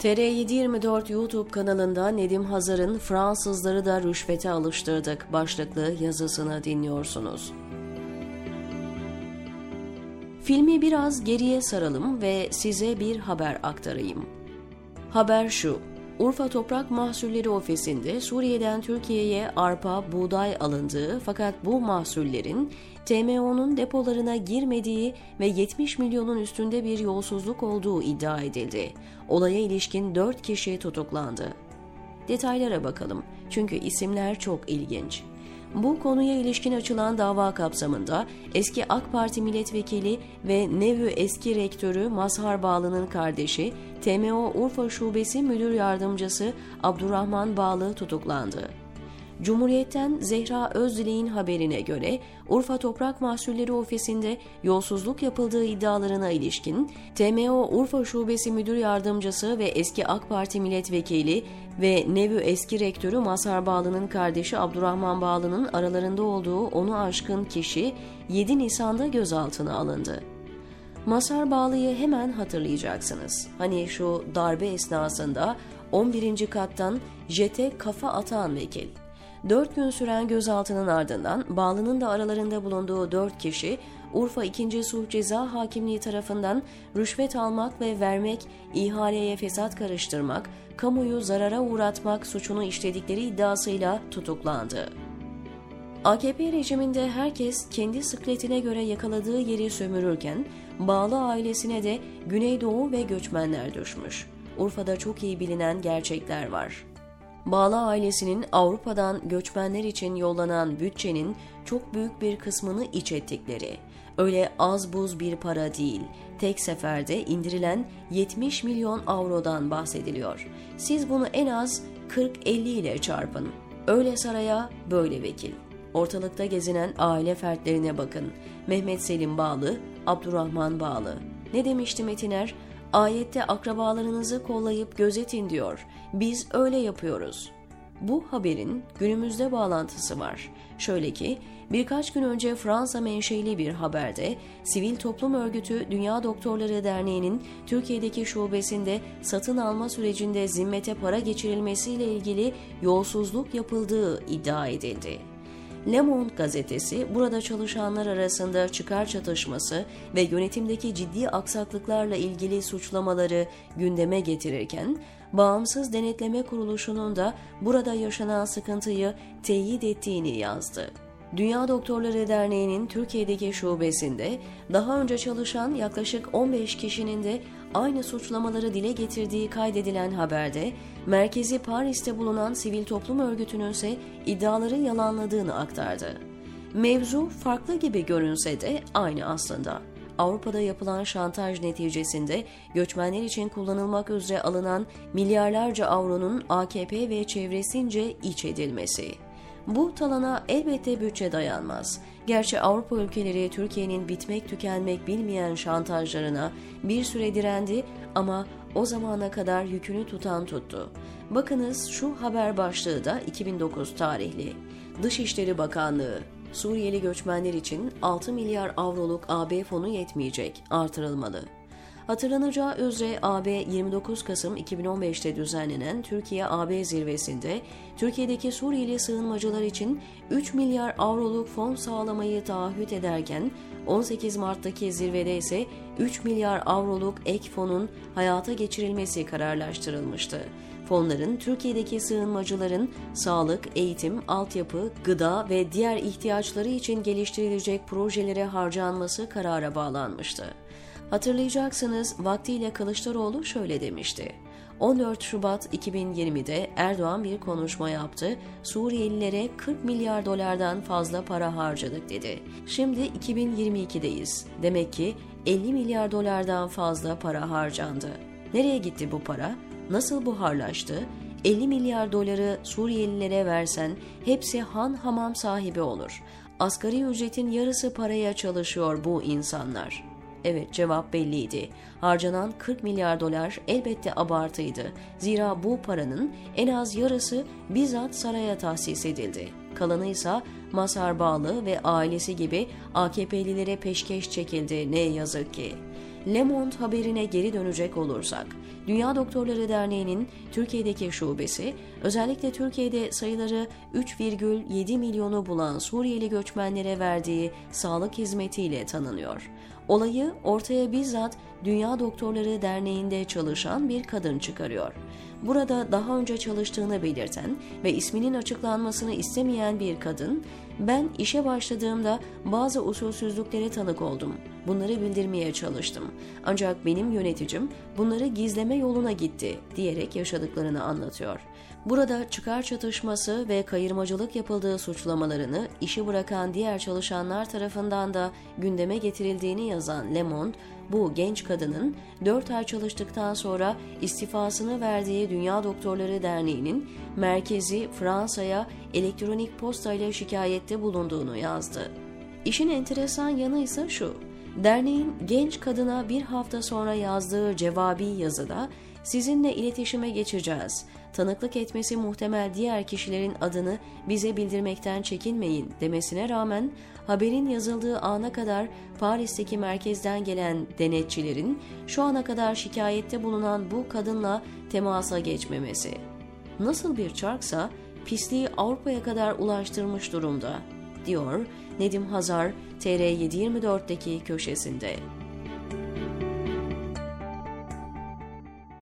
TR724 YouTube kanalında Nedim Hazar'ın Fransızları da rüşvete alıştırdık başlıklı yazısını dinliyorsunuz. Filmi biraz geriye saralım ve size bir haber aktarayım. Haber şu. Urfa Toprak Mahsulleri Ofisi'nde Suriye'den Türkiye'ye arpa, buğday alındığı fakat bu mahsullerin TMO'nun depolarına girmediği ve 70 milyonun üstünde bir yolsuzluk olduğu iddia edildi. Olaya ilişkin 4 kişi tutuklandı. Detaylara bakalım çünkü isimler çok ilginç. Bu konuya ilişkin açılan dava kapsamında eski AK Parti milletvekili ve Nevü eski rektörü Mazhar Bağlı'nın kardeşi TMO Urfa Şubesi Müdür Yardımcısı Abdurrahman Bağlı tutuklandı. Cumhuriyet'ten Zehra Özdilek'in haberine göre Urfa Toprak Mahsulleri Ofisi'nde yolsuzluk yapıldığı iddialarına ilişkin TMO Urfa Şubesi Müdür Yardımcısı ve eski AK Parti milletvekili ve Nevü eski rektörü Masar Bağlı'nın kardeşi Abdurrahman Bağlı'nın aralarında olduğu onu aşkın kişi 7 Nisan'da gözaltına alındı. Masar Bağlı'yı hemen hatırlayacaksınız. Hani şu darbe esnasında 11. kattan jete kafa atan vekil. 4 gün süren gözaltının ardından Bağlı'nın da aralarında bulunduğu 4 kişi Urfa 2. Sulh Ceza Hakimliği tarafından rüşvet almak ve vermek, ihaleye fesat karıştırmak, kamuyu zarara uğratmak suçunu işledikleri iddiasıyla tutuklandı. AKP rejiminde herkes kendi sıkletine göre yakaladığı yeri sömürürken Bağlı ailesine de Güneydoğu ve göçmenler düşmüş. Urfa'da çok iyi bilinen gerçekler var. Bağla ailesinin Avrupa'dan göçmenler için yollanan bütçenin çok büyük bir kısmını iç ettikleri, öyle az buz bir para değil, tek seferde indirilen 70 milyon avrodan bahsediliyor. Siz bunu en az 40-50 ile çarpın. Öyle saraya böyle vekil. Ortalıkta gezinen aile fertlerine bakın. Mehmet Selim Bağlı, Abdurrahman Bağlı. Ne demişti Metiner? Ayette akrabalarınızı kollayıp gözetin diyor. Biz öyle yapıyoruz. Bu haberin günümüzde bağlantısı var. Şöyle ki birkaç gün önce Fransa menşeli bir haberde sivil toplum örgütü Dünya Doktorları Derneği'nin Türkiye'deki şubesinde satın alma sürecinde zimmete para geçirilmesiyle ilgili yolsuzluk yapıldığı iddia edildi. Le Monde gazetesi burada çalışanlar arasında çıkar çatışması ve yönetimdeki ciddi aksaklıklarla ilgili suçlamaları gündeme getirirken, Bağımsız Denetleme Kuruluşu'nun da burada yaşanan sıkıntıyı teyit ettiğini yazdı. Dünya Doktorları Derneği'nin Türkiye'deki şubesinde daha önce çalışan yaklaşık 15 kişinin de aynı suçlamaları dile getirdiği kaydedilen haberde, merkezi Paris'te bulunan sivil toplum örgütünün ise iddiaları yalanladığını aktardı. Mevzu farklı gibi görünse de aynı aslında. Avrupa'da yapılan şantaj neticesinde göçmenler için kullanılmak üzere alınan milyarlarca avronun AKP ve çevresince iç edilmesi. Bu talana elbette bütçe dayanmaz. Gerçi Avrupa ülkeleri Türkiye'nin bitmek tükenmek bilmeyen şantajlarına bir süre direndi ama o zamana kadar yükünü tutan tuttu. Bakınız şu haber başlığı da 2009 tarihli. Dışişleri Bakanlığı Suriyeli göçmenler için 6 milyar avroluk AB fonu yetmeyecek, artırılmalı. Hatırlanacağı üzere AB 29 Kasım 2015'te düzenlenen Türkiye-AB zirvesinde Türkiye'deki Suriyeli sığınmacılar için 3 milyar avroluk fon sağlamayı taahhüt ederken 18 Mart'taki zirvede ise 3 milyar avroluk ek fonun hayata geçirilmesi kararlaştırılmıştı. Fonların Türkiye'deki sığınmacıların sağlık, eğitim, altyapı, gıda ve diğer ihtiyaçları için geliştirilecek projelere harcanması karara bağlanmıştı. Hatırlayacaksınız vaktiyle Kılıçdaroğlu şöyle demişti. 14 Şubat 2020'de Erdoğan bir konuşma yaptı. Suriyelilere 40 milyar dolardan fazla para harcadık dedi. Şimdi 2022'deyiz. Demek ki 50 milyar dolardan fazla para harcandı. Nereye gitti bu para? Nasıl buharlaştı? 50 milyar doları Suriyelilere versen hepsi han hamam sahibi olur. Asgari ücretin yarısı paraya çalışıyor bu insanlar. Evet cevap belliydi. Harcanan 40 milyar dolar elbette abartıydı. Zira bu paranın en az yarısı bizzat saraya tahsis edildi. Kalanı ise Masar Bağlı ve ailesi gibi AKP'lilere peşkeş çekildi ne yazık ki. Le Monde haberine geri dönecek olursak, Dünya Doktorları Derneği'nin Türkiye'deki şubesi, özellikle Türkiye'de sayıları 3,7 milyonu bulan Suriyeli göçmenlere verdiği sağlık hizmetiyle tanınıyor. Olayı ortaya bizzat Dünya Doktorları Derneği'nde çalışan bir kadın çıkarıyor. Burada daha önce çalıştığını belirten ve isminin açıklanmasını istemeyen bir kadın, ben işe başladığımda bazı usulsüzlüklere tanık oldum. Bunları bildirmeye çalıştım. Ancak benim yöneticim bunları gizleme yoluna gitti diyerek yaşadıklarını anlatıyor. Burada çıkar çatışması ve kayırmacılık yapıldığı suçlamalarını işi bırakan diğer çalışanlar tarafından da gündeme getirildiğini yazan Le bu genç kadının 4 ay çalıştıktan sonra istifasını verdiği Dünya Doktorları Derneği'nin merkezi Fransa'ya elektronik posta ile şikayette bulunduğunu yazdı. İşin enteresan yanı ise şu. Derneğin genç kadına bir hafta sonra yazdığı cevabi yazıda sizinle iletişime geçeceğiz. Tanıklık etmesi muhtemel diğer kişilerin adını bize bildirmekten çekinmeyin demesine rağmen haberin yazıldığı ana kadar Paris'teki merkezden gelen denetçilerin şu ana kadar şikayette bulunan bu kadınla temasa geçmemesi. Nasıl bir çarksa pisliği Avrupa'ya kadar ulaştırmış durumda, diyor Nedim Hazar TR724'deki köşesinde.